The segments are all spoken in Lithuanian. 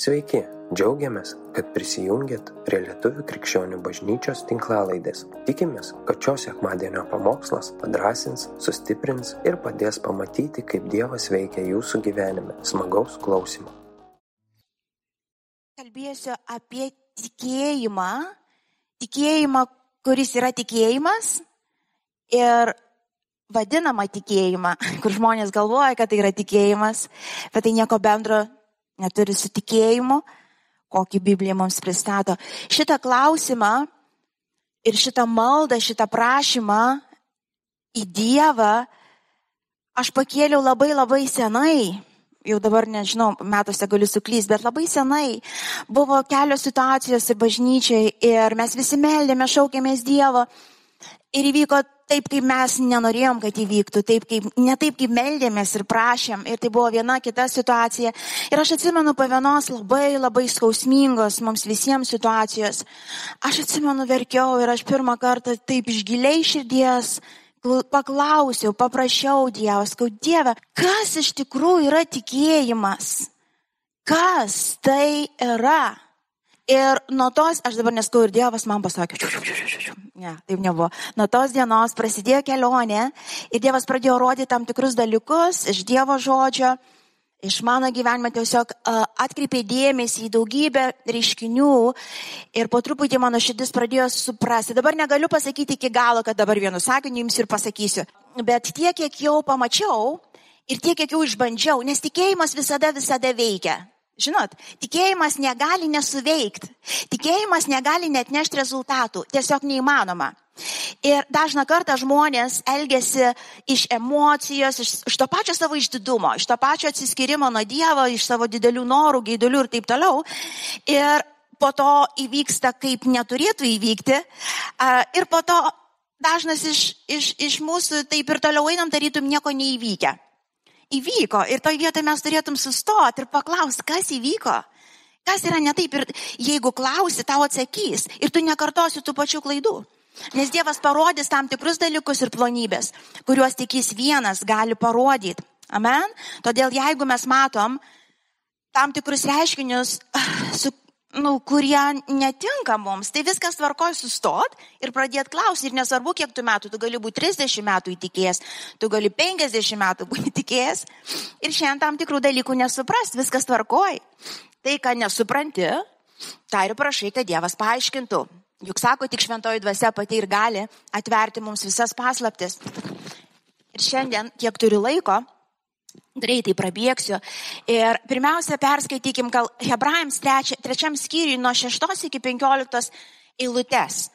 Sveiki, džiaugiamės, kad prisijungiat prie Lietuvų krikščionių bažnyčios tinklalaidės. Tikimės, kad šios sekmadienio pamokslas padrasins, sustiprins ir padės pamatyti, kaip Dievas veikia jūsų gyvenime. Smagaus klausimų. Kalbėsiu apie tikėjimą, tikėjimą, kuris yra tikėjimas ir vadinamą tikėjimą, kur žmonės galvoja, kad tai yra tikėjimas, bet tai nieko bendro neturi su tikėjimu, kokį Biblija mums pristato. Šitą klausimą ir šitą maldą, šitą prašymą į Dievą aš pakėliau labai labai senai. Jau dabar nežinau, metuose galiu suklysti, bet labai senai buvo kelios situacijos ir bažnyčiai ir mes visi meldėme, šaukėmės Dievo ir įvyko taip, kaip mes nenorėjom, kad įvyktų, taip, kaip, ne taip, kaip meldėmės ir prašėm. Ir tai buvo viena kita situacija. Ir aš atsimenu po vienos labai labai skausmingos mums visiems situacijos. Aš atsimenu verkiau ir aš pirmą kartą taip iš giliai širdies paklausiau, paprašiau Dievo, skau Dieve, kas iš tikrųjų yra tikėjimas? Kas tai yra? Ir nuo tos, aš dabar neskau ir Dievas man pasakė, Ne, taip nebuvo. Nuo tos dienos prasidėjo kelionė ir Dievas pradėjo rodyti tam tikrus dalykus iš Dievo žodžio, iš mano gyvenimo tiesiog uh, atkreipė dėmesį į daugybę reiškinių ir po truputį mano širdis pradėjo suprasti. Dabar negaliu pasakyti iki galo, kad dabar vienu sakiniu jums ir pasakysiu, bet tiek, kiek jau pamačiau ir tiek, kiek jau išbandžiau, nes tikėjimas visada, visada veikia. Žinot, tikėjimas negali nesuveikti, tikėjimas negali net nešti rezultatų, tiesiog neįmanoma. Ir dažna kartą žmonės elgesi iš emocijos, iš, iš to pačio savo išdidumo, iš to pačio atsiskirimo nuo Dievo, iš savo didelių norų, gaidulių ir taip toliau. Ir po to įvyksta, kaip neturėtų įvykti. Ir po to dažnas iš, iš, iš mūsų taip ir toliau einam, tarytum nieko neįvykę įvyko. Ir toj vietoje mes turėtum sustoti ir paklausti, kas įvyko. Kas yra ne taip ir jeigu klausi, tau atsakys ir tu nekartosi tų pačių klaidų. Nes Dievas parodys tam tikrus dalykus ir plonybės, kuriuos tik jis vienas gali parodyti. Amen. Todėl jeigu mes matom tam tikrus reiškinius, su nu, kurie netinka mums, tai viskas tvarkoj sustot ir pradėti klausyti. Ir nesvarbu, kiek tu metų, tu gali būti 30 metų įtikėjęs, tu gali 50 metų būti įtikėjęs ir šiandien tam tikrų dalykų nesuprast, viskas tvarkoj. Tai, ką nesupranti, tai ir prašai, kad Dievas paaiškintų. Juk sako, tik šventoji dvasia pati ir gali atverti mums visas paslaptis. Ir šiandien, kiek turiu laiko, Greitai prabėgsiu. Ir pirmiausia, perskaitykim gal Hebrajams treči, trečiam skyriui nuo 6 iki 15 eilutes.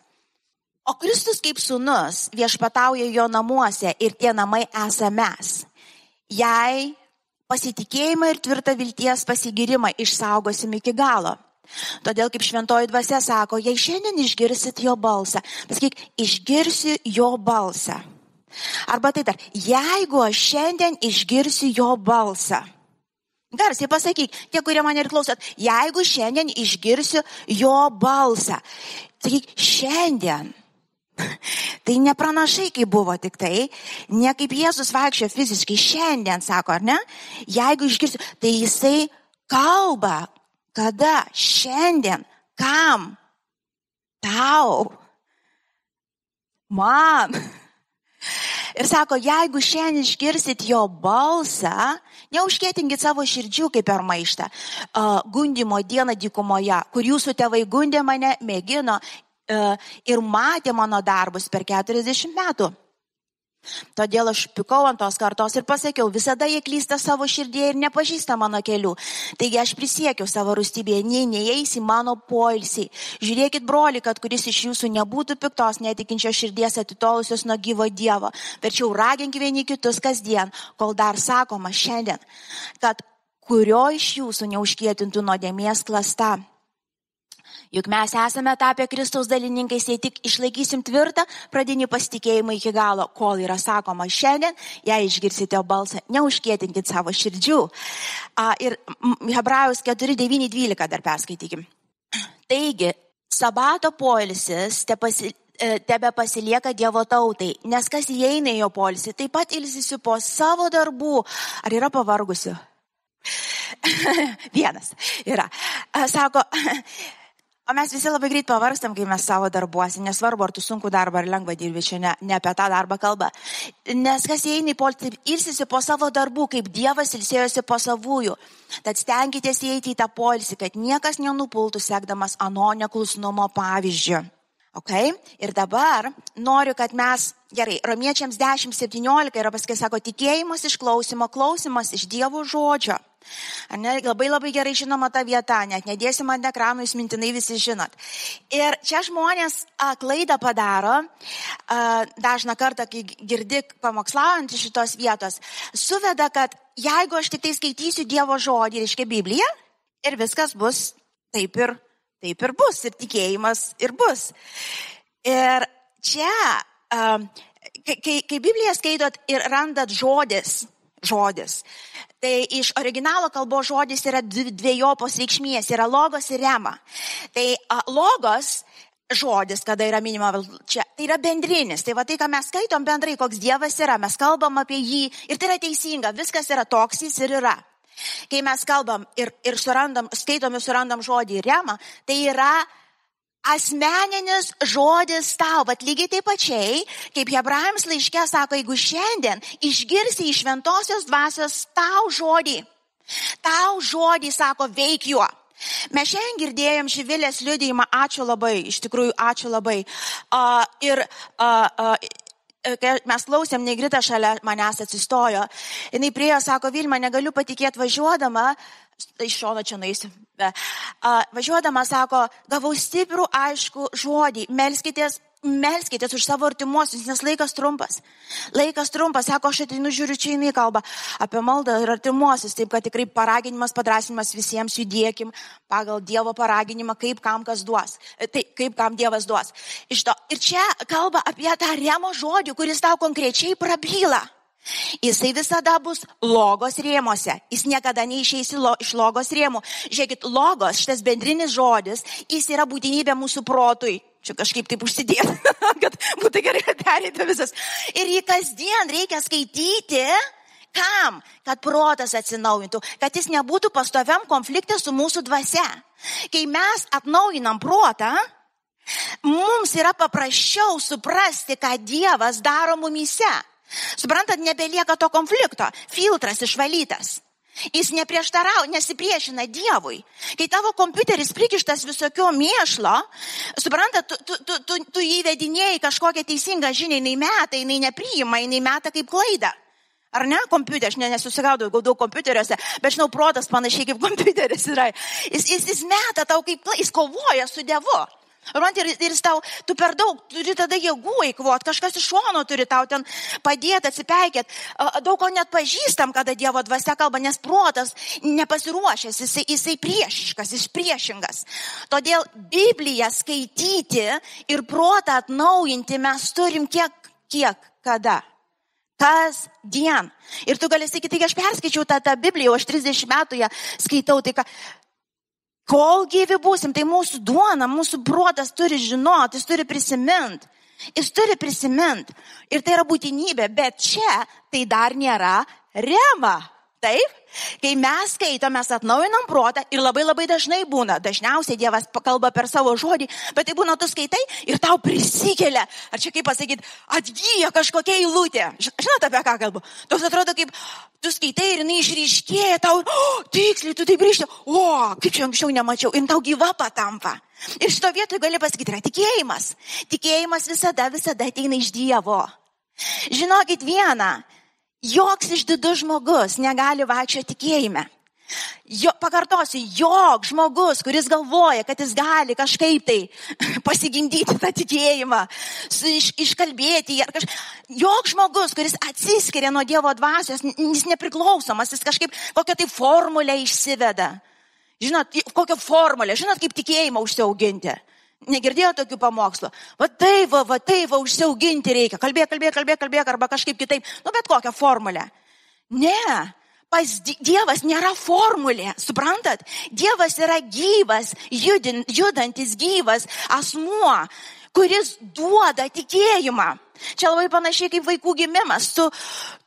O Kristus kaip sunus viešpatauja jo namuose ir tie namai esame mes. Jei pasitikėjimą ir tvirtą vilties pasigirimą išsaugosim iki galo. Todėl kaip šventoji dvasia sako, jei šiandien išgirsit jo balsą, pasakyk, išgirsiu jo balsą Arba tai dar, jeigu aš šiandien išgirsiu jo balsą. Garsiai pasakyk, tie, kurie mane ir klausot, jeigu šiandien išgirsiu jo balsą. Sakyk, šiandien. Tai nepranašai, kaip buvo tik tai, ne kaip Jėzus vaikščio fiziškai, šiandien sako, ar ne? Jeigu išgirsiu, tai jisai kalba, kada, šiandien, kam, tau, man. Ir sako, jeigu šiandien išgirsit jo balsą, neužkėtinkit savo širdžių kaip per maištą. Uh, gundimo dieną dykumoje, kur jūsų tėvai gundė mane, mėgino uh, ir matė mano darbus per 40 metų. Todėl aš pikau ant tos kartos ir pasakiau, visada jie klysta savo širdėje ir nepažįsta mano kelių. Taigi aš prisiekiau savo rūstybėje, nei neįeis į mano poilsį. Žiūrėkit, broli, kad kuris iš jūsų nebūtų piktos, netikinčios širdies atitolusios nuo gyvo Dievo. Verčiau ragink vieni kitus kasdien, kol dar sakoma šiandien, kad kurio iš jūsų neužkėtintų nuodėmės klasta. Juk mes esame tapę Kristaus dalininkais, jei tik išlaikysim tvirtą pradinį pasitikėjimą iki galo, kol yra sakoma šiandien, jei išgirsite balsą, neužkėtinkit savo širdžių. A, ir Hebrajus 4, 9, 12 dar perskaitykim. Taigi, sabato poilsis te pasi, e, tebe pasilieka Dievo tautai, nes kas įeina į jo polisį, taip pat ilsisi po savo darbų. Ar yra pavargusių? Vienas yra. Sako, O mes visi labai greit pavarstam, kai mes savo darbuose, nesvarbu, ar tu sunku darbą ar lengva dirbi, čia ne, ne apie tą darbą kalba. Nes kas įeina į poltį, ilsisi po savo darbų, kaip Dievas ilsėjosi po savųjų. Tad stenkitės įeiti į tą polsį, kad niekas nenupultų sekdamas ano neklusnumo pavyzdžių. Okay? Ir dabar noriu, kad mes, gerai, romiečiams 10.17 yra paskui, sako, tikėjimas iš klausimo, klausimas iš Dievo žodžio. Ne, labai labai gerai žinoma ta vieta, net nedėsim ant ekranų, jūs mintinai visi žinot. Ir čia žmonės a, klaidą padaro, a, dažną kartą, kai girdi pamokslaujant iš šitos vietos, suveda, kad jeigu aš tik tai skaitysiu Dievo žodį, reiškia Bibliją, ir viskas bus taip ir, taip ir bus, ir tikėjimas ir bus. Ir čia, kai, kai Bibliją skaitot ir randat žodis, žodis. Tai iš originalo kalbos žodis yra dviejopos reikšmės, yra logos ir rema. Tai logos žodis, kada yra minima čia, tai yra bendrinis. Tai va tai, ką mes skaitom bendrai, koks Dievas yra, mes kalbam apie jį ir tai yra teisinga, viskas yra toks jis ir yra. Kai mes kalbam ir, ir surandam, skaitom ir surandam žodį remą, tai yra asmeninis žodis tau, bet lygiai taip pačiai, kaip Hebrajams laiškė sako, jeigu šiandien išgirsi iš šventosios dvasios tau žodį, tau žodį sako, veik juo. Mes šiandien girdėjom Živilės liudijimą, ačiū labai, iš tikrųjų ačiū labai. Uh, ir uh, uh, kai mes klausėm, negrita šalia manęs atsistojo, jinai priejo, sako, Vilma, negaliu patikėti važiuodama, iš šono čia naisiu. Važiuodama sako, gavau stiprų, aišku žodį, melskitės, melskitės už savo artimuosius, nes laikas trumpas. Laikas trumpas, sako, aš ateinu žiūriu čia į kalbą apie maldą ir artimuosius, taip kad tikrai paraginimas, padrasinimas visiems judėkim pagal Dievo paraginimą, kaip kam kas duos, tai kaip kam Dievas duos. Iš to. Ir čia kalba apie tą remo žodį, kuris tau konkrečiai prabyla. Jisai visada bus logos rėmose. Jis niekada neišeis iš logos rėmų. Žiūrėkit, logos, šitas bendrinis žodis, jis yra būtinybė mūsų protui. Čia kažkaip taip užsidėti, kad būtų gerai perėti visas. Ir jį kasdien reikia skaityti. Kam? Kad protas atsinaujintų, kad jis nebūtų pastoviam konflikte su mūsų dvasia. Kai mes atnaujinam protą, mums yra paprasčiau suprasti, ką Dievas daro mumyse. Suprantat, nebelieka to konflikto. Filtras išvalytas. Jis neprieštarau, nesipriešina Dievui. Kai tavo kompiuteris prikištas visokio mėšlo, suprantat, tu, tu, tu, tu, tu įvedinėjai kažkokią teisingą žinią, jinai meta, jinai nepriima, jinai meta kaip klaidą. Ar ne? Kompiuterį, aš ne, nesusigaudau, gaudau kompiuteriuose, bet žinau, protas panašiai kaip kompiuteris yra. Jis, jis, jis meta tau kaip, jis kovoja su Dievu. Ir, ir tau, tu per daug turi tada jėgų eikvot, kažkas iš šono turi tau ten padėti, atsipeikėt. Daug ko net pažįstam, kada Dievo dvasia kalba, nes protas nepasiruošęs, jisai, jisai priešiškas, jis priešingas. Todėl Bibliją skaityti ir protą atnaujinti mes turim kiek, kiek, kada. Kas dien. Ir tu gali sakyti, tai aš perskaičiau tą, tą Bibliją, aš 30 metų ją skaitau, tai ką, Kol gyvi būsim, tai mūsų duona, mūsų protas turi žinoti, jis turi prisiminti. Jis turi prisiminti. Ir tai yra būtinybė, bet čia tai dar nėra rema. Taip? Kai mes skaitom, mes atnaujinam protą ir labai labai dažnai būna, dažniausiai Dievas kalba per savo žodį, bet tai būna tu skaitai ir tau prisikelia, ar čia kaip pasakyti, atgyja kažkokia eilutė. Žinote apie ką kalbu? Toks atrodo kaip tu skaitai ir jinai išryškėja tau, oh, tiksliai, tu taip grįžti, o, kaip čia anksčiau nemačiau, ir tau gyva patampa. Ir šito vietoje gali pasakyti, yra tikėjimas. Tikėjimas visada, visada ateina iš Dievo. Žinokit vieną, joks išdidus žmogus negali vaikščioti tikėjime. Jo, pakartosiu, jok žmogus, kuris galvoja, kad jis gali kažkaip tai pasigimdyti tą tikėjimą, iš, iškalbėti. Kaž... Jok žmogus, kuris atsiskiria nuo Dievo dvasios, jis nepriklausomas, jis kažkaip kokią tai formulę išsiveda. Žinot, kokią formulę, žinot, kaip tikėjimą užsiauginti. Negirdėjo tokių pamokslų. Va taip, va, va taip, va užsiauginti reikia. Kalbėk, kalbėk, kalbėk, kalbėk, arba kažkaip kitaip. Nu, bet kokią formulę. Ne. Pas Dievas nėra formulė, suprantat? Dievas yra gyvas, judin, judantis gyvas asmuo, kuris duoda tikėjimą. Čia labai panašiai kaip vaikų gimimas. Tu,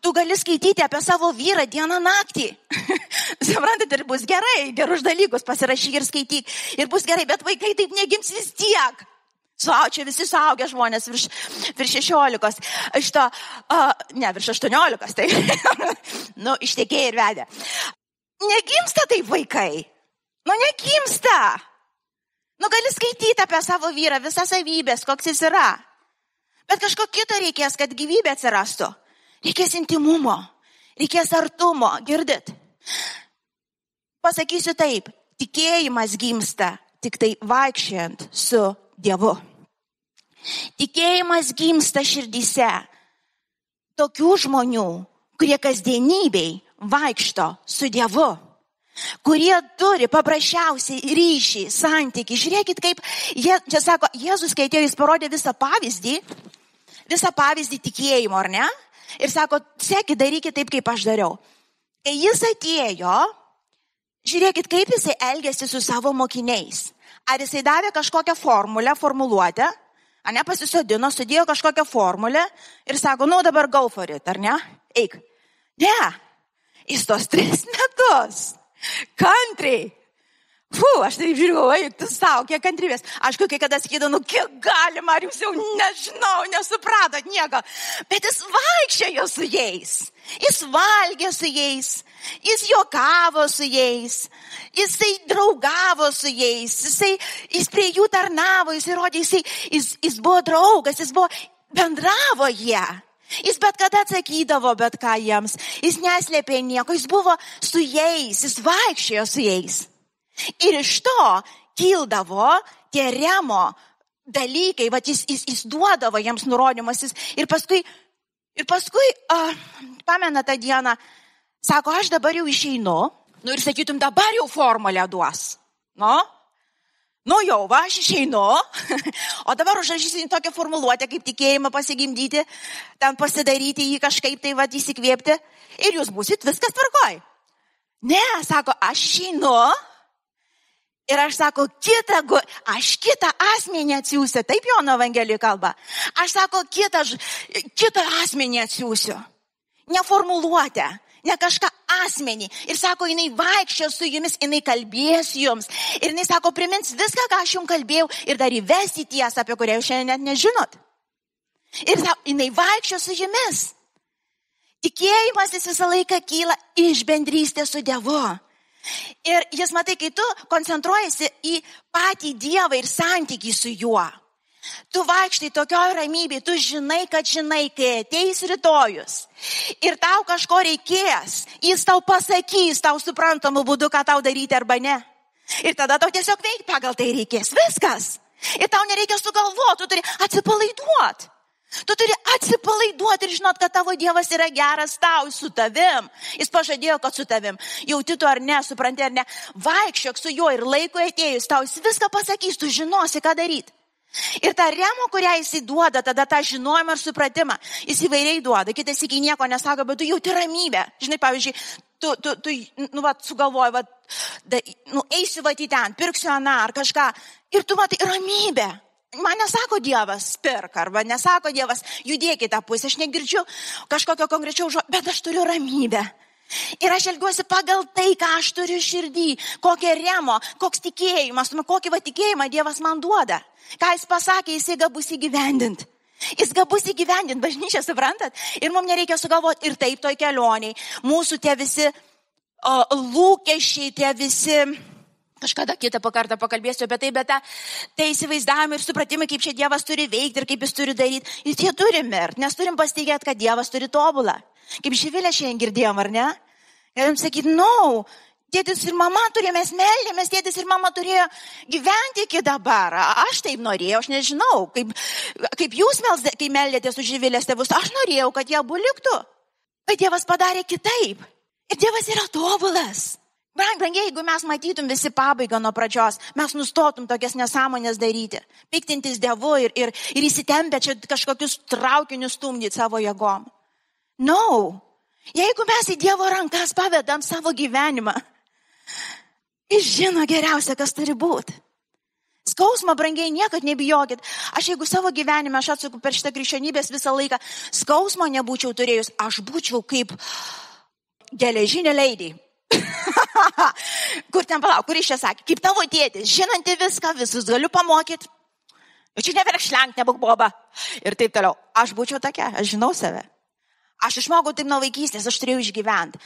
tu gali skaityti apie savo vyrą dieną naktį. Suprantate, ir bus gerai, gerus dalykus pasirašyk ir skaityk. Ir bus gerai, bet vaikai taip negims vis tiek. Suaučia visi suaugę žmonės virš, virš 16. Šito, uh, ne, virš 18, tai, nu, ištekėjai ir vedė. Negimsta taip vaikai. Nu, negimsta. Nu, gali skaityti apie savo vyrą, visas savybės, koks jis yra. Bet kažko kito reikės, kad gyvybė atsirastų. Reikės intimumo, reikės artumo, girdit? Pasakysiu taip, tikėjimas gimsta tik tai vaikščiant su Dievu. Tikėjimas gimsta širdyse tokių žmonių, kurie kasdienybei vaikšto su Dievu kurie turi paprasčiausiai ryšį, santyki. Žiūrėkit, kaip, jie, čia sako, Jėzus, kai atėjo, jis parodė visą pavyzdį, visą pavyzdį tikėjimo, ar ne? Ir sako, sekit, darykit taip, kaip aš dariau. Kai jis atėjo, žiūrėkit, kaip jisai elgėsi su savo mokiniais. Ar jisai davė kažkokią formulę, formuluotę, ar ne pasisodino, sudėjo kažkokią formulę ir sako, nu dabar go for it, ar ne? Eik. Ne. Jis tos tris metus Kantriai. Fu, aš taip žiūriu, eik tu savo, kiek kantrybės. Aišku, kai kada sakydavau, nu kiek galima, ar jūs jau nežinau, nesupratot nieko. Bet jis vaikščiojo su jais. Jis valgė su jais. Jis juokavo su jais. Jisai draugavo su jais. Jisai, jis prie jų tarnavo, jis įrodė, jisai, jis, jis buvo draugas, jis buvo, bendravo jie. Jis bet kada atsakydavo bet ką jiems, jis neslėpė nieko, jis buvo su jais, jis vaikščiojo su jais. Ir iš to kildavo tie remo dalykai, va, jis, jis, jis duodavo jiems nurodymus jis, ir paskui, ir paskui uh, pamena tą dieną, sako, aš dabar jau išeinu, nu ir sakytum, dabar jau formulę duos. Nu, Nu jau, va, aš išeinu, o dabar užrašysiu tokią formuluotę, kaip tikėjimą pasigimdyti, ten pasidaryti jį kažkaip tai va įsikvėpti ir jūs busit viskas tvarkoj. Ne, sako, aš išeinu ir aš sako, kitą, aš kitą asmenį atsiųsiu, taip Jono Evangelijų kalba. Aš sako, kitą, kitą asmenį atsiųsiu. Neformuluotę ne kažką asmenį. Ir sako, jinai vaikščio su jumis, jinai kalbės jums. Ir jinai sako, primins viską, ką aš jums kalbėjau ir dar įvesti tiesą, apie kurią jūs šiandien net nežinot. Ir sako, jinai vaikščio su jumis. Tikėjimas jis visą laiką kyla iš bendrystės su Dievu. Ir jis matai, kai tu koncentruojasi į patį Dievą ir santykį su juo. Tu vaikštai tokioj ramybėje, tu žinai, kad žinai, kai ateis rytojus ir tau kažko reikės, jis tau pasakys tau suprantamu būdu, ką tau daryti arba ne. Ir tada tau tiesiog veikti pagal tai reikės. Viskas. Ir tau nereikia sugalvoti, tu turi atsipalaiduoti. Tu turi atsipalaiduoti ir žinot, kad tavo Dievas yra geras tau su tavim. Jis pažadėjo, kad su tavim. Jauti tu ar ne, supranti ar ne. Vaikščiok su juo ir laikui atėjus, tau jis viską pasakys, tu žinosi, ką daryti. Ir tą remą, kurią jisai duoda, tada tą žinojimą ir supratimą, jis įvairiai duoda. Kitas iki nieko nesako, bet tu jauti ramybę. Žinai, pavyzdžiui, tu, tu, tu nu, va, sugalvoji, va, da, nu, eisiu va į ten, pirksiu aną ar kažką. Ir tu matai ramybę. Man nesako Dievas, pirk, arba nesako Dievas, judėkite tą pusę, aš negirdžiu kažkokio konkrečiaus žodžio, bet aš turiu ramybę. Ir aš elgiuosi pagal tai, ką aš turiu širdį, kokią remo, koks tikėjimas, nu, kokį va tikėjimą Dievas man duoda. Ką jis pasakė, jisai gabus įgyvendinti. Jis gabus įgyvendinti, bažnyčia, suprantat? Ir mums nereikia sugalvoti ir taip toj kelioniai. Mūsų tie visi o, lūkesčiai, tie visi Kažkada kitą kartą pakalbėsiu apie tai, bet ta, tai įsivaizdavimai ir supratimai, kaip čia Dievas turi veikti ir kaip jis turi daryti, jis jie turi mirti, nes turim pasitikėti, kad Dievas turi tobulą. Kaip Živilė šiandien girdėjom, ar ne? Galim sakyti, no, tėtis ir mama turėjo, mes meldėmės, tėtis ir mama turėjo gyventi iki dabar. Aš taip norėjau, aš nežinau, kaip, kaip jūs meldė, kai meldėtės už Živilės tėvus, aš norėjau, kad jie abu liktų. Bet Dievas padarė kitaip. Ir Dievas yra tobulas. Brangiai, jeigu mes matytum visi pabaigą nuo pradžios, mes nustotum tokias nesąmonės daryti, piktintis Dievu ir, ir, ir įsitempę čia kažkokius traukinius stumdyti savo jėgom. No. Jeigu mes į Dievo rankas pavedam savo gyvenimą, jis žino geriausia, kas turi būti. Jis Skausmą brangiai niekad nebijokit. Aš jeigu savo gyvenime, aš atsaku per šitą krikščionybės visą laiką, skausmo nebūčiau turėjus, aš būčiau kaip geležinė leidį. kur ten palauk, kur iš čia sakė, kaip tavo tėtis, žinanti viską, visus galiu pamokyti. Ir čia neverkšlenk, nebūk boba. Ir taip toliau. Aš būčiau tokia, aš žinau save. Aš išmokau taip nuo vaikystės, aš turėjau išgyventi.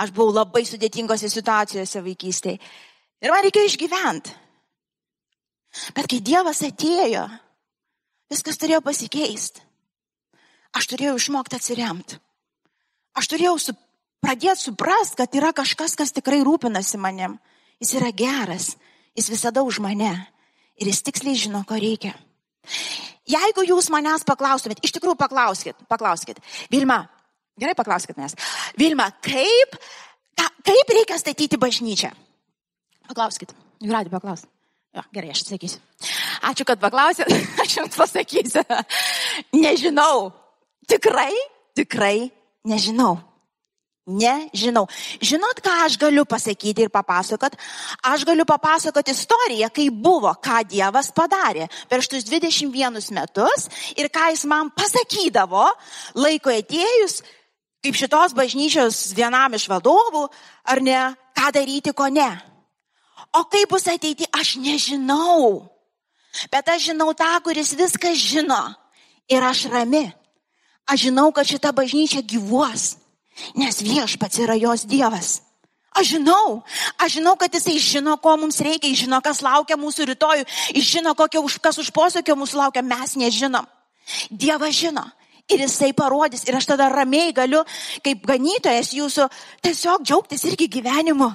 Aš buvau labai sudėtingose situacijose vaikystėje. Ir man reikėjo išgyventi. Bet kai Dievas atėjo, viskas turėjo pasikeisti. Aš turėjau išmokti atsiremti. Aš turėjau su, pradėti suprasti, kad yra kažkas, kas tikrai rūpinasi manim. Jis yra geras, jis visada už mane ir jis tiksliai žino, ko reikia. Jeigu jūs manęs paklaustumėt, iš tikrųjų paklauskit, paklauskit. Vilma, gerai paklauskit mes. Vilma, kaip, ka, kaip reikia statyti bažnyčią? Paklauskit. Jūratė, paklauskit. Jo, gerai, aš atsakysiu. Ačiū, kad paklausėt, aš jums pasakysiu. Nežinau. Tikrai, tikrai nežinau. Nežinau. Žinot, ką aš galiu pasakyti ir papasakot? Aš galiu papasakoti istoriją, kaip buvo, ką Dievas padarė per šitus 21 metus ir ką jis man pasakydavo laiko atėjus, kaip šitos bažnyčios vienam iš vadovų, ar ne, ką daryti, ko ne. O kaip bus ateiti, aš nežinau. Bet aš žinau tą, kuris viską žino. Ir aš rami. Aš žinau, kad šita bažnyčia gyvuos. Nes viešpats yra jos Dievas. Aš žinau, aš žinau, kad jisai žino, ko mums reikia, jis žino, kas laukia mūsų rytojų, jis žino, kokio, kas už posūkio mūsų laukia, mes nežinom. Dievas žino. Ir jisai parodys, ir aš tada ramiai galiu, kaip ganytojas jūsų, tiesiog džiaugtis irgi gyvenimu.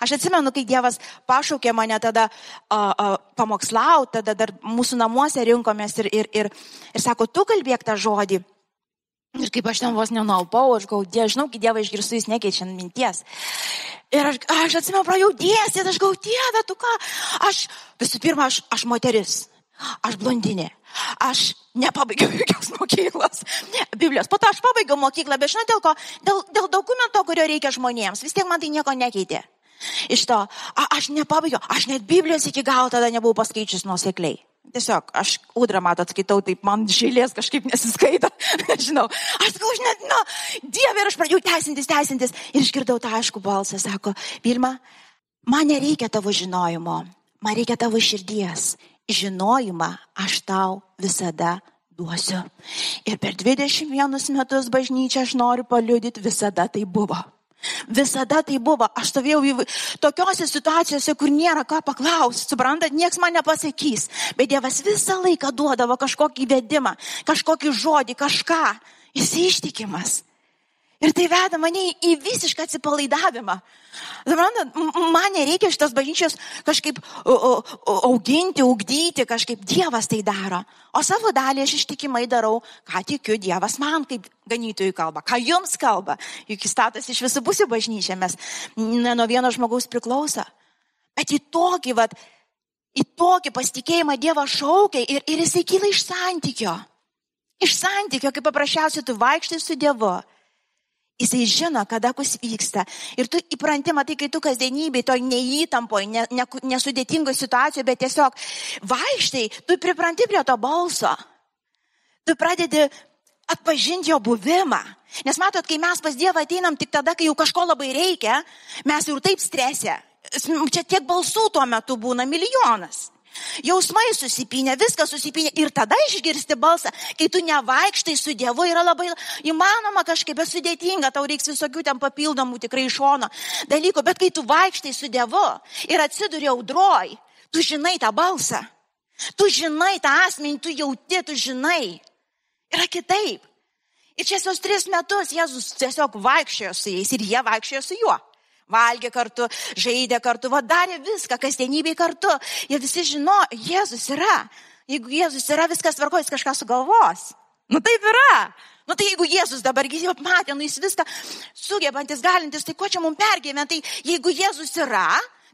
Aš atsimenu, kai Dievas pašaukė mane tada uh, uh, pamokslauti, tada dar mūsų namuose rinkomės ir, ir, ir, ir sako, tu kalbėk tą žodį. Ir kaip aš ten vos nenualpau, aš gau, die, žinau, kai Dievą išgirstu, jis nekeičia minties. Ir aš, aš atsimenu, pradėjau dėstyti, aš gau, Dieve, tu ką? Aš, visų pirma, aš, aš moteris, aš blondinė. Aš nepabaigiau jokios mokyklos, Biblijos. Po to aš pabaigiau mokyklą, bet žinot dėl ko? Dėl, dėl dokumento, kurio reikia žmonėms. Vis tiek man tai nieko nekeitė. Iš to, a, aš nepabaigiau, aš net Biblijos iki galo tada nebuvau paskaičius nuosekliai. Tiesiog, aš udrą matot skaitau, taip man žėlės kažkaip nesiskaito. Žinau, aš sakau, aš net, nu, Dieve, ir aš pradėjau teisintis, teisintis. Ir išgirdau tą aišku balsą, sako, Vilma, man nereikia tavo žinojimo, man reikia tavo širdies. Žinojimą aš tau visada duosiu. Ir per 21 metus bažnyčia aš noriu paliudyti, visada tai buvo. Visada tai buvo. Aš stovėjau tokiuose situacijose, kur nėra ką paklausti. Suprantat, niekas man nepasakys. Bet Dievas visą laiką duodavo kažkokį vedimą, kažkokį žodį, kažką. Jis ištikimas. Ir tai veda mane į visišką atsipalaidavimą. Man nereikia šitos bažnyčios kažkaip auginti, ugdyti, kažkaip Dievas tai daro. O savo dalį aš ištikimai darau, ką tikiu Dievas man kaip ganytojų kalba, ką jums kalba. Juk jis statas iš visų pusių bažnyčia, mes ne nuo vieno žmogaus priklauso. Bet į tokį, vat, į tokį pasitikėjimą Dievas šaukia ir, ir jisai kyla iš santykio. Iš santykio, kaip paprasčiausiai tu vaikštai su Dievu. Jisai žino, kada kas vyksta. Ir tu įpranti, matai, kai tu kasdienybėje, to neįtampoje, ne, ne, nesudėtingoje situacijoje, bet tiesiog vaikštai, tu pripranti prie to balso. Tu pradedi atpažinti jo buvimą. Nes matot, kai mes pas Dievą ateinam tik tada, kai jau kažko labai reikia, mes jau taip stresė. Čia tiek balsų tuo metu būna milijonas. Jausmai susipinė, viskas susipinė ir tada išgirsti balsą, kai tu nevaikštai su Dievu, yra labai įmanoma kažkaip, bet sudėtinga, tau reiks visokių ten papildomų tikrai iš šono dalykų, bet kai tu vaikštai su Dievu ir atsiduri audroj, tu žinai tą balsą, tu žinai tą asmenį, tu jauti, tu žinai. Yra kitaip. Ir čia esos tris metus Jėzus tiesiog vaikščiojo su jais ir jie vaikščiojo su juo valgė kartu, žaidė kartu, va darė viską, kasdienybėj kartu. Jie visi žino, Jėzus yra. Jeigu Jėzus yra, viskas tvarko, jis kažką sugalvos. Nu taip yra. Nu tai jeigu Jėzus dabar jau matė, nu jis viską sugebantis, galintis, tai ko čia mums pergyventi? Tai jeigu Jėzus yra,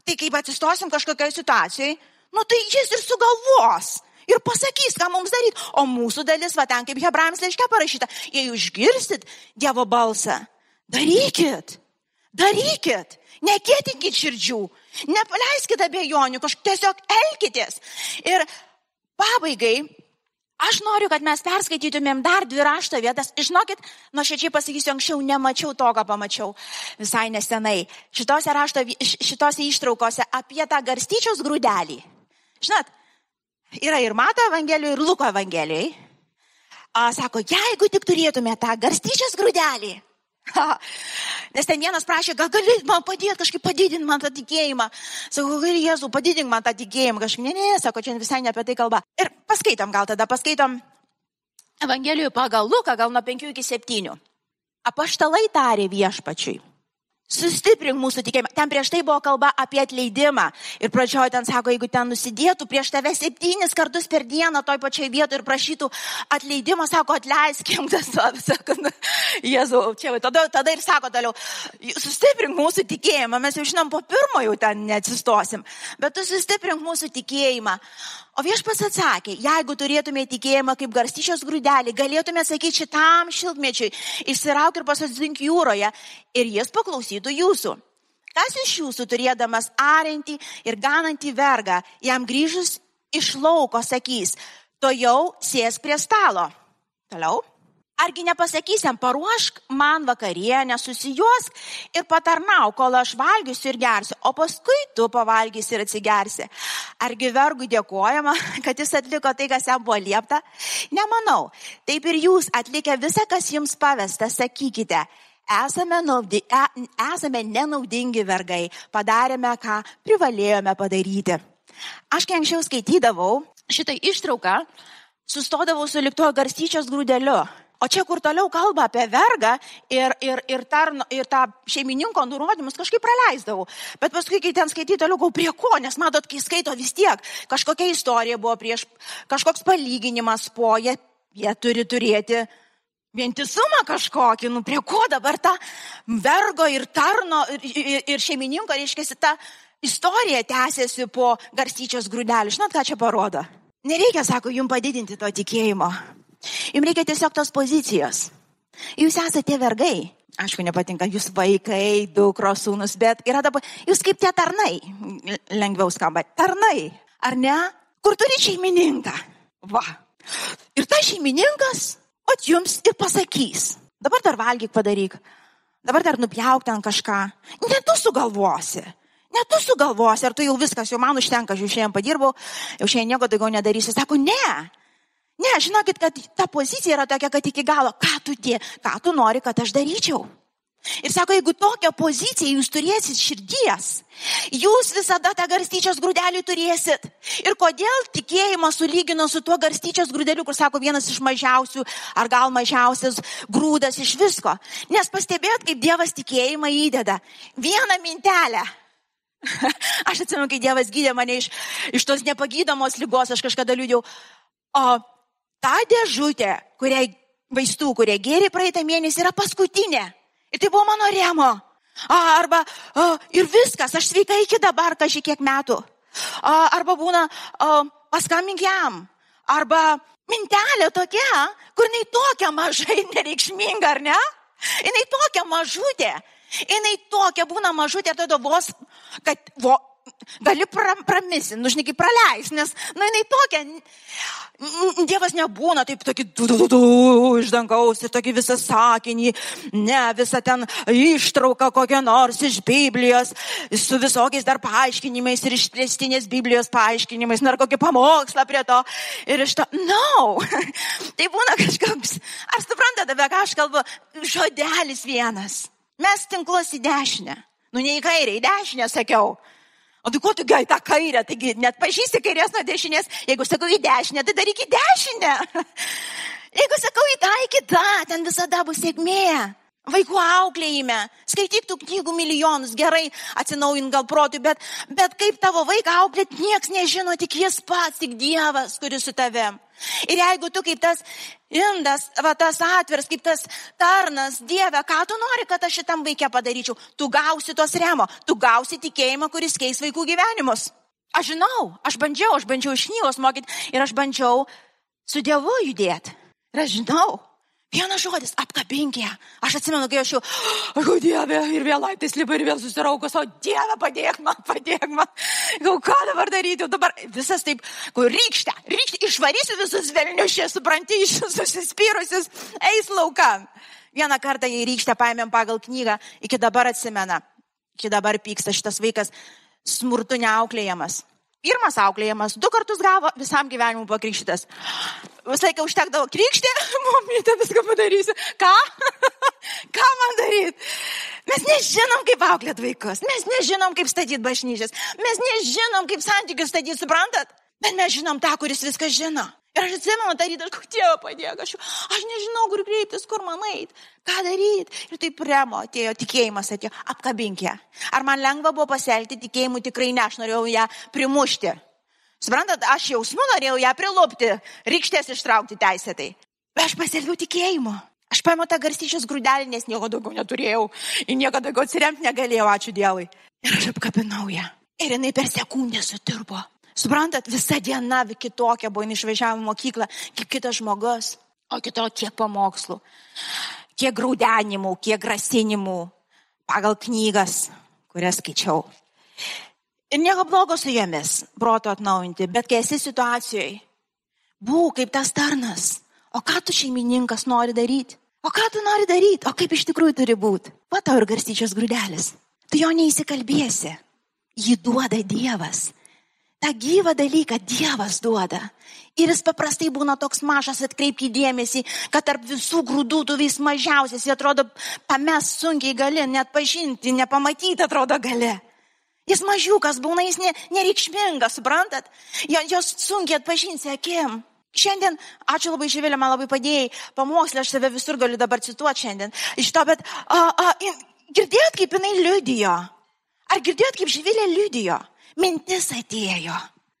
tai kaip atsistosim kažkokioje situacijoje, nu tai jis ir sugalvos. Ir pasakys, ką mums daryti. O mūsų dalis, va ten kaip Hebrajams laiške parašyta, jei išgirsit Dievo balsą, darykit. Darykit, nekėtinkit širdžių, Nepaleiskite abejonių, kažkaip tiesiog elkitės. Ir pabaigai, aš noriu, kad mes perskaitytumėm dar dvi rašto vietas. Žinokit, nuoširdžiai pasakysiu, anksčiau nemačiau to, ką pamačiau visai nesenai. Šitose, rašto, šitose ištraukose apie tą garstyčiaus grūdelį. Žinot, yra ir Mato Evangelijoje, ir Luko Evangelijoje. Sako, jeigu tik turėtume tą garstyčios grūdelį, Nes ten vienas prašė, gal gali man padėti, kažkaip padidinti man tą tikėjimą. Sakau, gali Jėzų, padidink man tą tikėjimą. Kažkaip, ne, ne, sako, čia visai ne apie tai kalba. Ir paskaitom gal tada, paskaitom Evangelijų pagal Luką, gal nuo 5 iki 7. Apaštalai tarė viešpačiui. Sustiprink mūsų tikėjimą. Ten prieš tai buvo kalba apie atleidimą. Ir pradžioje ten sako, jeigu ten nusidėtų prieš tave septynis kartus per dieną toj pačioj vietoje ir prašytų atleidimo, sako, atleiskim tas, sako, Jėzau, čia, tada, tada ir sako toliau, sustiprink mūsų tikėjimą. Mes jau žinom, po pirmo jau ten neatsistosim. Bet tu sustiprink mūsų tikėjimą. O viešpas atsakė, jeigu turėtume tikėjimą kaip garstyčios grūdelį, galėtume sakyti šitam šiltmečiui, išsirauk ir pasodink jūroje ir jis paklausytų jūsų. Kas iš jūsų turėdamas arintį ir ganantį vergą, jam grįžus iš lauko sakys, to jau sės prie stalo. Toliau. Argi nepasakysiam, paruošk man vakarienę, susijuosk ir patarnau, kol aš valgysiu ir gersiu, o paskui tu pavalgysi ir atsigersi. Argi vergui dėkojama, kad jis atliko tai, kas jam buvo liepta? Nemanau. Taip ir jūs atlikę visą, kas jums pavesta, sakykite. Esame, naudi, e, esame nenaudingi vergai, padarėme, ką privalėjome padaryti. Aš kai anksčiau skaitydavau šitą ištrauką, sustodavau su liktuo garstyčios grūdeliu. O čia, kur toliau kalba apie vergą ir, ir, ir, tarno, ir tą šeimininko nurodymus, kažkaip praleisdavau. Bet paskui, kai ten skaityti toliau, gau prie ko, nes matot, kai skaito vis tiek, kažkokia istorija buvo prieš, kažkoks palyginimas po, jie, jie turi turėti vientisumą kažkokį, nu prie ko dabar ta vergo ir tarno ir, ir, ir šeimininko, reiškia, ta istorija tęsiasi po garstyčios grūdelį. Žinot, ką čia parodo? Nereikia, sako, jums padidinti to tikėjimo. Jums reikia tiesiog tos pozicijos. Jūs esate vergai. Aišku, nepatinka jūs vaikai, dukros, sūnus, bet yra dabar, jūs kaip tie tarnai, lengviau skamba, tarnai, ar ne? Kur turi šeimininką? Va. Ir tas šeimininkas, o jums ir pasakys. Dabar dar valgyk padaryk. Dabar dar nupjauk ten kažką. Ne tu sugalvosi. Ne tu sugalvosi, ar tu jau viskas, jau man užtenka, aš jau šiandien padirbau, jau šiandien nieko daugiau nedarysiu. Sako, ne, Ne, žinokit, kad ta pozicija yra tokia, kad iki galo, ką tu tie, ką tu nori, kad aš daryčiau. Ir sako, jeigu tokią poziciją jūs turėsit širdies, jūs visada tą garstyčios grūdelį turėsit. Ir kodėl tikėjimą sulygino su tuo garstyčios grūdeliu, kur sako vienas iš mažiausių, ar gal mažiausias grūdas iš visko. Nes pastebėt, kaip Dievas tikėjimą įdeda. Vieną mintelę. Aš atsimenu, kai Dievas gydė mane iš, iš tos nepagydomos lygos, aš kažkada liūdėjau. O ta dėžutė, kuriai vaistų, kurie gėrė praeitą mėnesį, yra paskutinė. Ir tai buvo mano remo. A, arba a, ir viskas, aš sveika iki dabar, kažkiek metų. A, arba būna, a, paskambink jam. Arba mintelė tokia, kur jinai tokia mažai nereikšminga, ar ne? Jinai tokia mažutė. Jinai tokia būna mažutė, tada vos, kad vo, gali pra, pramisinti, nu, žinai, praleis, nes, nu, jinai tokia, Dievas nebūna taip tokį du, du, du, du, iš dangaus ir tokį visą sakinį, ne, visą ten ištrauką kokią nors iš Biblijos, su visokiais dar paaiškinimais ir išplėstinės Biblijos paaiškinimais, ar kokį pamokslą prie to. Ir iš to, no, tai būna kažkoks, ar suprantate, apie ką aš kalbu, žodelis vienas. Mes tinklos į dešinę. Nu, ne į kairę, į dešinę sakiau. O tai ko tu gai tą kairę, taigi net pažįsti kairės nuo dešinės, jeigu sakau į dešinę, tai daryk į dešinę. Jeigu sakau į tą, į kitą, ten visada bus sėkmė. Vaikų auklėjime, skaityk tų knygų milijonus, gerai atsinaujink gal protui, bet, bet kaip tavo vaiką auklėt, nieks nežino, tik jis pats, tik Dievas, kuris su tavim. Ir jeigu tu kaip tas indas, va tas atviras, kaip tas tarnas, Dieve, ką tu nori, kad aš šitam vaikė padaryčiau, tu gausi tos remo, tu gausi tikėjimą, kuris keis vaikų gyvenimus. Aš žinau, aš bandžiau, aš bandžiau iš knygos mokyti ir aš bandžiau su Dievu judėti. Ir aš žinau, Vienas žodis - apkabink ją. Aš atsimenu, kai aš jau, o Dieve, ir vėl laiptais lipa ir vėl susiraukus, o Dieve, padėk man, padėk man. Gal ką dabar daryti, jau dabar visas taip, kur rykštė, rykštė, išvarysiu visus velnius čia, supranti, iš susispyrusius, eis laukan. Vieną kartą į rykštę paėmėm pagal knygą, iki dabar atsimena, iki dabar pyksta šitas vaikas smurtu neauklėjamas. Pirmas auklėjimas, du kartus gavo, visam gyvenimui pakrikštytas. Visą laiką užtekdavo krikštė, mamytė viską padarysiu. Ką? Ką man daryti? Mes nežinom, kaip auklėt vaikus, mes nežinom, kaip statyti bažnyčias, mes nežinom, kaip santykius statyti, suprantat? Bet mes žinom tą, kuris viską žino. Ir aš atsimenu tą rytą, aš Dieve padėk, aš, aš nežinau, kur kreiptis, kur man eit, ką daryti. Ir taip remo atėjo, tikėjimas atėjo, apkabink ją. Ar man lengva buvo pasielgti, tikėjimu tikrai ne, aš norėjau ją primušti. Suprantat, aš jausmu norėjau ją prilupti, rykštės ištraukti teisėtai. Bet aš pasielgiau tikėjimu. Aš paėmiau tą garstyčios grūdelį, nes nieko daugiau neturėjau. Į nieką daugiau atsiremti negalėjau, ačiū Dievui. Ir aš apkabinau ją. Ir jinai per sekundę sutirpo. Suprantat, visa diena kitokia buvo, išvažiavo mokyklą, kaip kitas žmogus, o kito kiek pamokslų, kiek graudenimų, kiek grasinimų pagal knygas, kurias skaičiau. Ir nieko blogo su jomis, proto atnaujinti, bet kai esi situacijoje, būk kaip tas tarnas. O ką tu šeimininkas nori daryti? O ką tu nori daryti? O kaip iš tikrųjų turi būti? Va tau ir garstyčios grūdelis. Tu jo neįsikalbėsi. Jį duoda Dievas tą gyvą dalyką Dievas duoda. Ir jis paprastai būna toks mažas, atkreipkite dėmesį, kad tarp visų grūdų tu vis mažiausias, jis atrodo pames sunkiai gali, net pažinti, nepamatyti atrodo gali. Jis mažiukas būna, jis ne, nereikšmingas, suprantat? Jos sunkiai atpažinsi akim. Šiandien, ačiū labai Živilė, man labai padėjai, pamokslė, aš save visur galiu dabar cituoti šiandien. Iš to, bet a, a, girdėjot, kaip jinai liudijo? Ar girdėjot, kaip Živilė liudijo? mintis atėjo.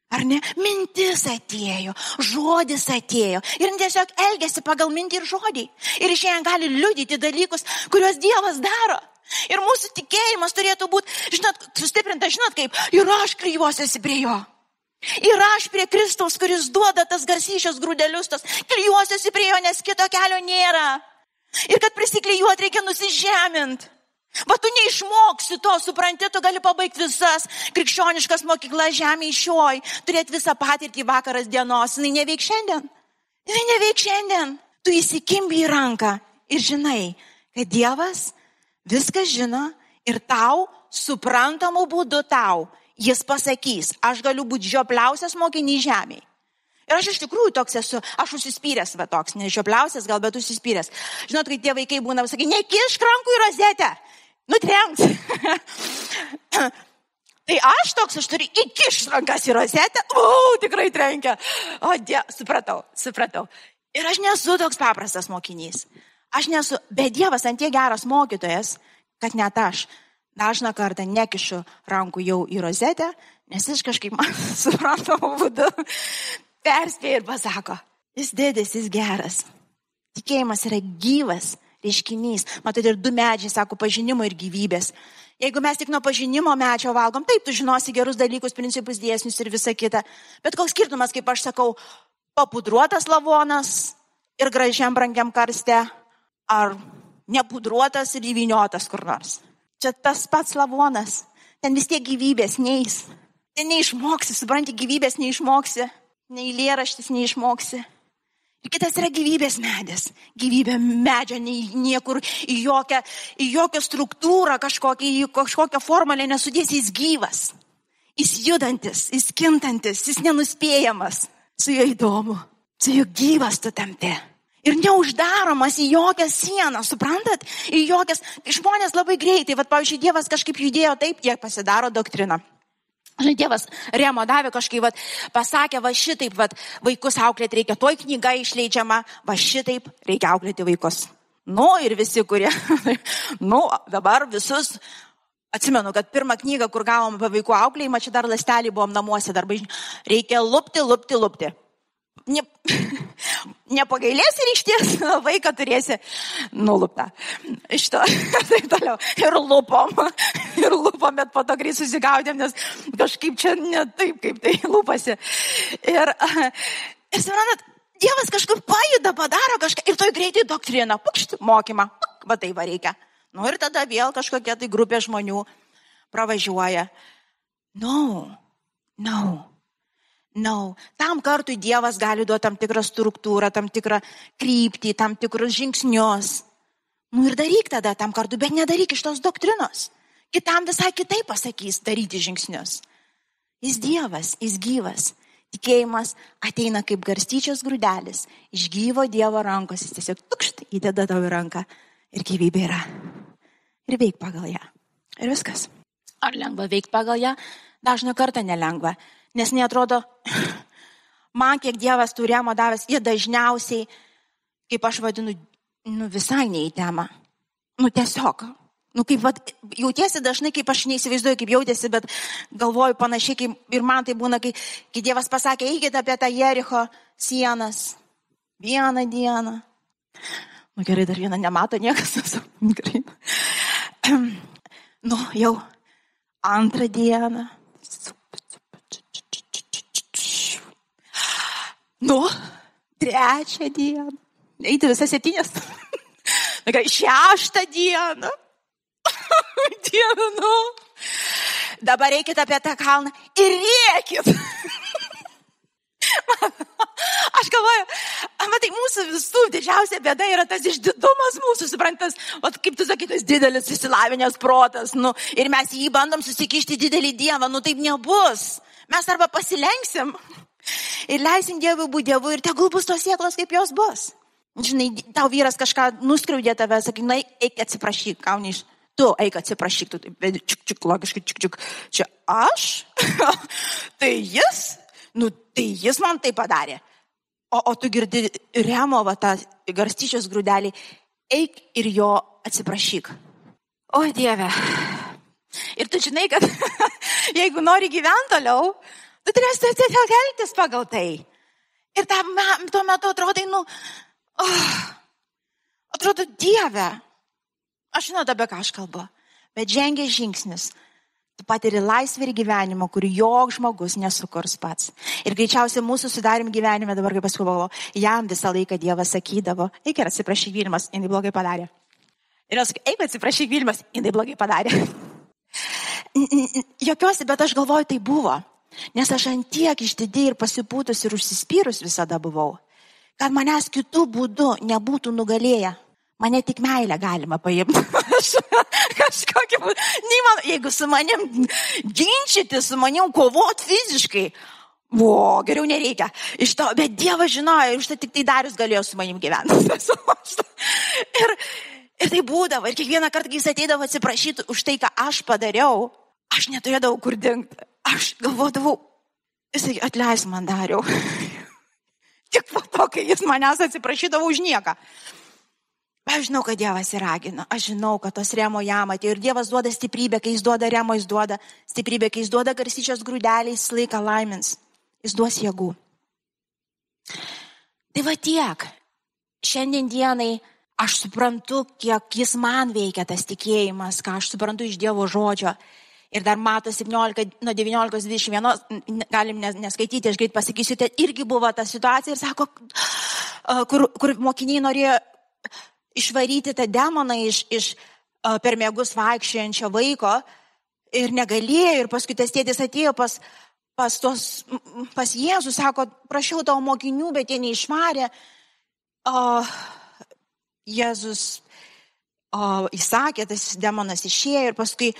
Ar ne? Mintis atėjo, žodis atėjo. Ir tiesiog elgesi pagal mintį ir žodį. Ir šiandien gali liudyti dalykus, kuriuos Dievas daro. Ir mūsų tikėjimas turėtų būti, žinot, sustiprinta, žinot kaip, ir aš klyjuosiuosi prie jo. Ir aš prie Kristaus, kuris duoda tas garsyšios grūdelius, tas klyjuosiuosi prie jo, nes kito kelio nėra. Ir kad prisiklyjuot reikia nusižemint. Va tu neišmoksi to, supranti, tu gali pabaigti visas krikščioniškas mokyklas žemė išioj, turėti visą patirtį vakaras dienos, jinai neveik šiandien. Jinai neveik šiandien. Tu įsikimbi į ranką ir žinai, kad Dievas viską žino ir tau, suprantamu būdu tau, jis pasakys, aš galiu būti žiopliausias mokinys žemėje. Ir aš iš tikrųjų toks esu, aš užsispyręs, va toks, ne žiopliausias, gal bet užsispyręs. Žinot, kai tie vaikai būna, sakai, nekišk rankų į rozetę, nutrenks. tai aš toks, aš turiu įkiš rankas į rozetę, o, tikrai trenkia. O, die, supratau, supratau. Ir aš nesu toks paprastas mokinys. Aš nesu, bet Dievas ant tiek geras mokytojas, kad net aš dažną kartą nekišu rankų jau į rozetę, nes jis kažkaip man suprantamų būdų perspėja ir pasako, jis didis, jis geras. Tikėjimas yra gyvas reiškinys. Matai, ir du medžiai, sako, pažinimo ir gyvybės. Jeigu mes tik nuo pažinimo medžio valgom, taip, tu žinosi gerus dalykus, principus, dėsnius ir visa kita. Bet koks skirtumas, kaip aš sakau, papudruotas lavonas ir gražiam brangiam karste, ar nepudruotas ir įviniotas kur nors. Čia tas pats lavonas. Ten vis tiek gyvybės neįs. Ten neišmoksi, supranti, gyvybės neišmoksi. Nei lėraštis neišmoksi. Ir kitas yra gyvybės medis. Gyvybė medžio niekur į jokią, į jokią struktūrą, kažkokią, į kažkokią formulę nesudės, jis gyvas. Jis judantis, jis kintantis, jis nenuspėjamas. Su juo įdomu, su juo gyvas tu tamti. Ir neuždaromas į jokią sieną, suprantat? Į jokias. Žmonės labai greitai, vad, pavyzdžiui, Dievas kažkaip judėjo taip, jie pasidaro doktriną. Žinai, Dievas Remo davė kažkaip, vat, pasakė, va šitaip, vat, vaikus auklėti reikia, toj knyga išleidžiama, va šitaip reikia auklėti vaikus. Nu ir visi, kurie, nu dabar visus, atsimenu, kad pirmą knygą, kur gavom apie vaikų auklėjimą, čia dar lastelį buvom namuose, dar bažnyčiai, reikia lupti, lupti, lupti ne, nepagailėsi ir iš ties vaiką turėsi nuluptą. To, tai toliau. Ir lupom, ir lupom, bet po to greit susigaudėm, nes kažkaip čia ne taip, kaip tai lupasi. Ir, ir suprantat, Dievas kažkur pajuda, padaro kažką ir toj greitai doktrina, pukšt, mokymą, va tai va reikia. Nu ir tada vėl kažkokia tai grupė žmonių pravažiuoja. No, no, no. Tam kartui Dievas gali duoti tam tikrą struktūrą, tam tikrą kryptį, tam tikrus žingsnius. Nu ir daryk tada tam kartu, bet nedaryk iš tos doktrinos. Kitam visai kitaip pasakys daryti žingsnius. Jis Dievas, jis gyvas. Tikėjimas ateina kaip garstyčios grūdelis iš gyvo Dievo rankos, jis tiesiog tukšt įdeda tavo ranką ir gyvybė yra. Ir veik pagal ją. Ir viskas. Ar lengva veikti pagal ją? Dažną kartą nelengva. Nes netrodo, man kiek Dievas turėjimo davęs, jie dažniausiai, kaip aš vadinu, nu visai ne į temą. Nu tiesiog, Nu, kaip vat, jautiesi dažnai, kaip aš neįsivaizduoju, kaip jautėsi, bet galvoju panašiai, kaip ir man tai būna, kai, kai Dievas pasakė, eikite apie tą Jericho sienas. Vieną dieną. Nu gerai, dar vieną nemato niekas. Gerai. Nu, jau antrą dieną. Nu, trečią dieną. Eiti visą septynės. Na gerai, šeštą dieną. Dieve, nu. Dabar eikit apie tą kalną ir rėkit. Aš galvoju, matai, mūsų visų didžiausia bėda yra tas išdidumas mūsų, suprantas, o kaip tu sakai, tas didelis įsilavinęs protas, nu, ir mes jį bandom susikišti didelį dievą, nu taip nebus. Mes arba pasilenksim ir leisim Dievui būti Dievu ir tegul bus tos sieklos, kaip jos bus. Žinai, tau vyras kažką nuskriaudė tave, sakai, na, eik atsiprašyk, kauni iš tu eik atsiprašyk, tu taip, čik, čik, logiškai, čik, čik, čia aš? tai jis? Nu, tai jis man tai padarė. O, o tu girdi Removą tą garstyčios grūdelį, eik ir jo atsiprašyk. O Dieve. Ir tu žinai, kad jeigu nori gyventi toliau, tu turėsi tiesiog elgtis pagal tai. Ir tam, tuo metu atrodai, nu, oh, atrodo Dieve, Aš žinau, apie ką aš kalbu. Bet žengia žingsnis. Tu patiri laisvę ir gyvenimą, kurį jok žmogus nesukurs pats. Ir greičiausiai mūsų sudarim gyvenime, dabar kaip paskubavo, jam visą laiką Dievas sakydavo, eik ir atsiprašyk Vilmas, jinai blogai padarė. Ir aš sakai, eik atsiprašyk Vilmas, jinai blogai padarė. Jokiuosi, bet aš galvoju, tai buvo. Nes aš ant tiek išdidėjai ir pasipūtus ir užsispyrus visada buvau, kad manęs kitų būdų nebūtų nugalėję. Mane tik meilę galima paimti. Kažkokį, neįmanau, jeigu su manim ginčyti, su manim kovoti fiziškai, o, geriau nereikia. Iš to, bet Dievas žinojo, iš to tik tai Darius galėjo su manim gyventi. ir, ir tai būdavo, ir kiekvieną kartą, kai jis ateidavo atsiprašyti už tai, ką aš padariau, aš neturėdavau kur dingti. Aš galvodavau, jisai atleis man dariau. tik po to, kai jis manęs atsiprašydavo už nieką. Aš žinau, kad Dievas įragino, aš žinau, kad tos remo jam atėjo ir Dievas duoda stiprybę, kai jis duoda remo, jis duoda stiprybę, kai jis duoda garsyčios grūdeliai, jis laiką laimins, jis duos jėgų. Tai va tiek. Šiandien dienai aš suprantu, kiek jis man veikia tas tikėjimas, ką aš suprantu iš Dievo žodžio. Ir dar mato 17, nuo 19-21, galim neskaityti, aš greit pasakysiu, tai irgi buvo ta situacija ir sako, kur, kur mokiniai norėjo išvaryti tą demoną iš, iš per mėgus vaikščiojančio vaiko ir negalėjo. Ir paskui tas tėtis atėjo pas, pas, tos, pas Jėzų, sako, prašiau tavo mokinių, bet jie neišvarė. O Jėzus o, įsakė, tas demonas išėjo ir paskui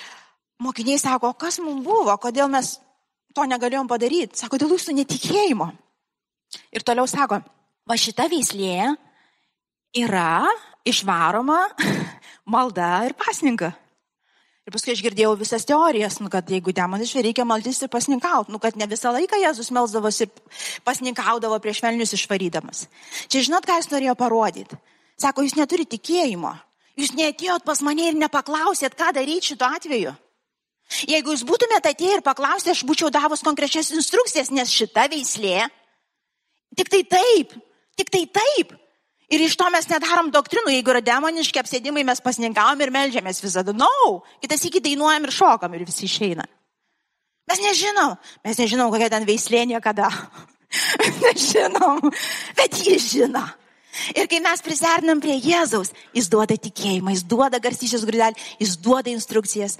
mokiniai sako, kas mums buvo, kodėl mes to negalėjom padaryti. Sako, dėl jūsų netikėjimo. Ir toliau sako, va šita veislė yra išvaroma malda ir pasninka. Ir paskui aš girdėjau visas teorijas, nu, kad jeigu demonai išvė, reikia maltis ir pasninkauti, nu, kad ne visą laiką Jėzus melzdavosi ir pasninkaudavo prieš velnius išvarydamas. Čia žinot, ką jis norėjo parodyti? Sako, jūs neturite tikėjimo. Jūs neatėjot pas mane ir nepaklausėt, ką daryti šituo atveju. Jeigu jūs būtumėte atėję ir paklausę, aš būčiau davus konkrečias instrukcijas, nes šita veislė, tik tai taip, tik tai taip Ir iš to mes nedarom doktrinų, jeigu yra demoniški apsėdimai, mes pasninkavom ir melžiamės visada. Na, no. kitas iki dainuojam ir šokam ir visi išeina. Mes nežinom, mes nežinom, kokia ten veislė niekada. Nežinom, bet jis žino. Ir kai mes prisernam prie Jėzaus, jis duoda tikėjimą, jis duoda garstyčios grūdelį, jis duoda instrukcijas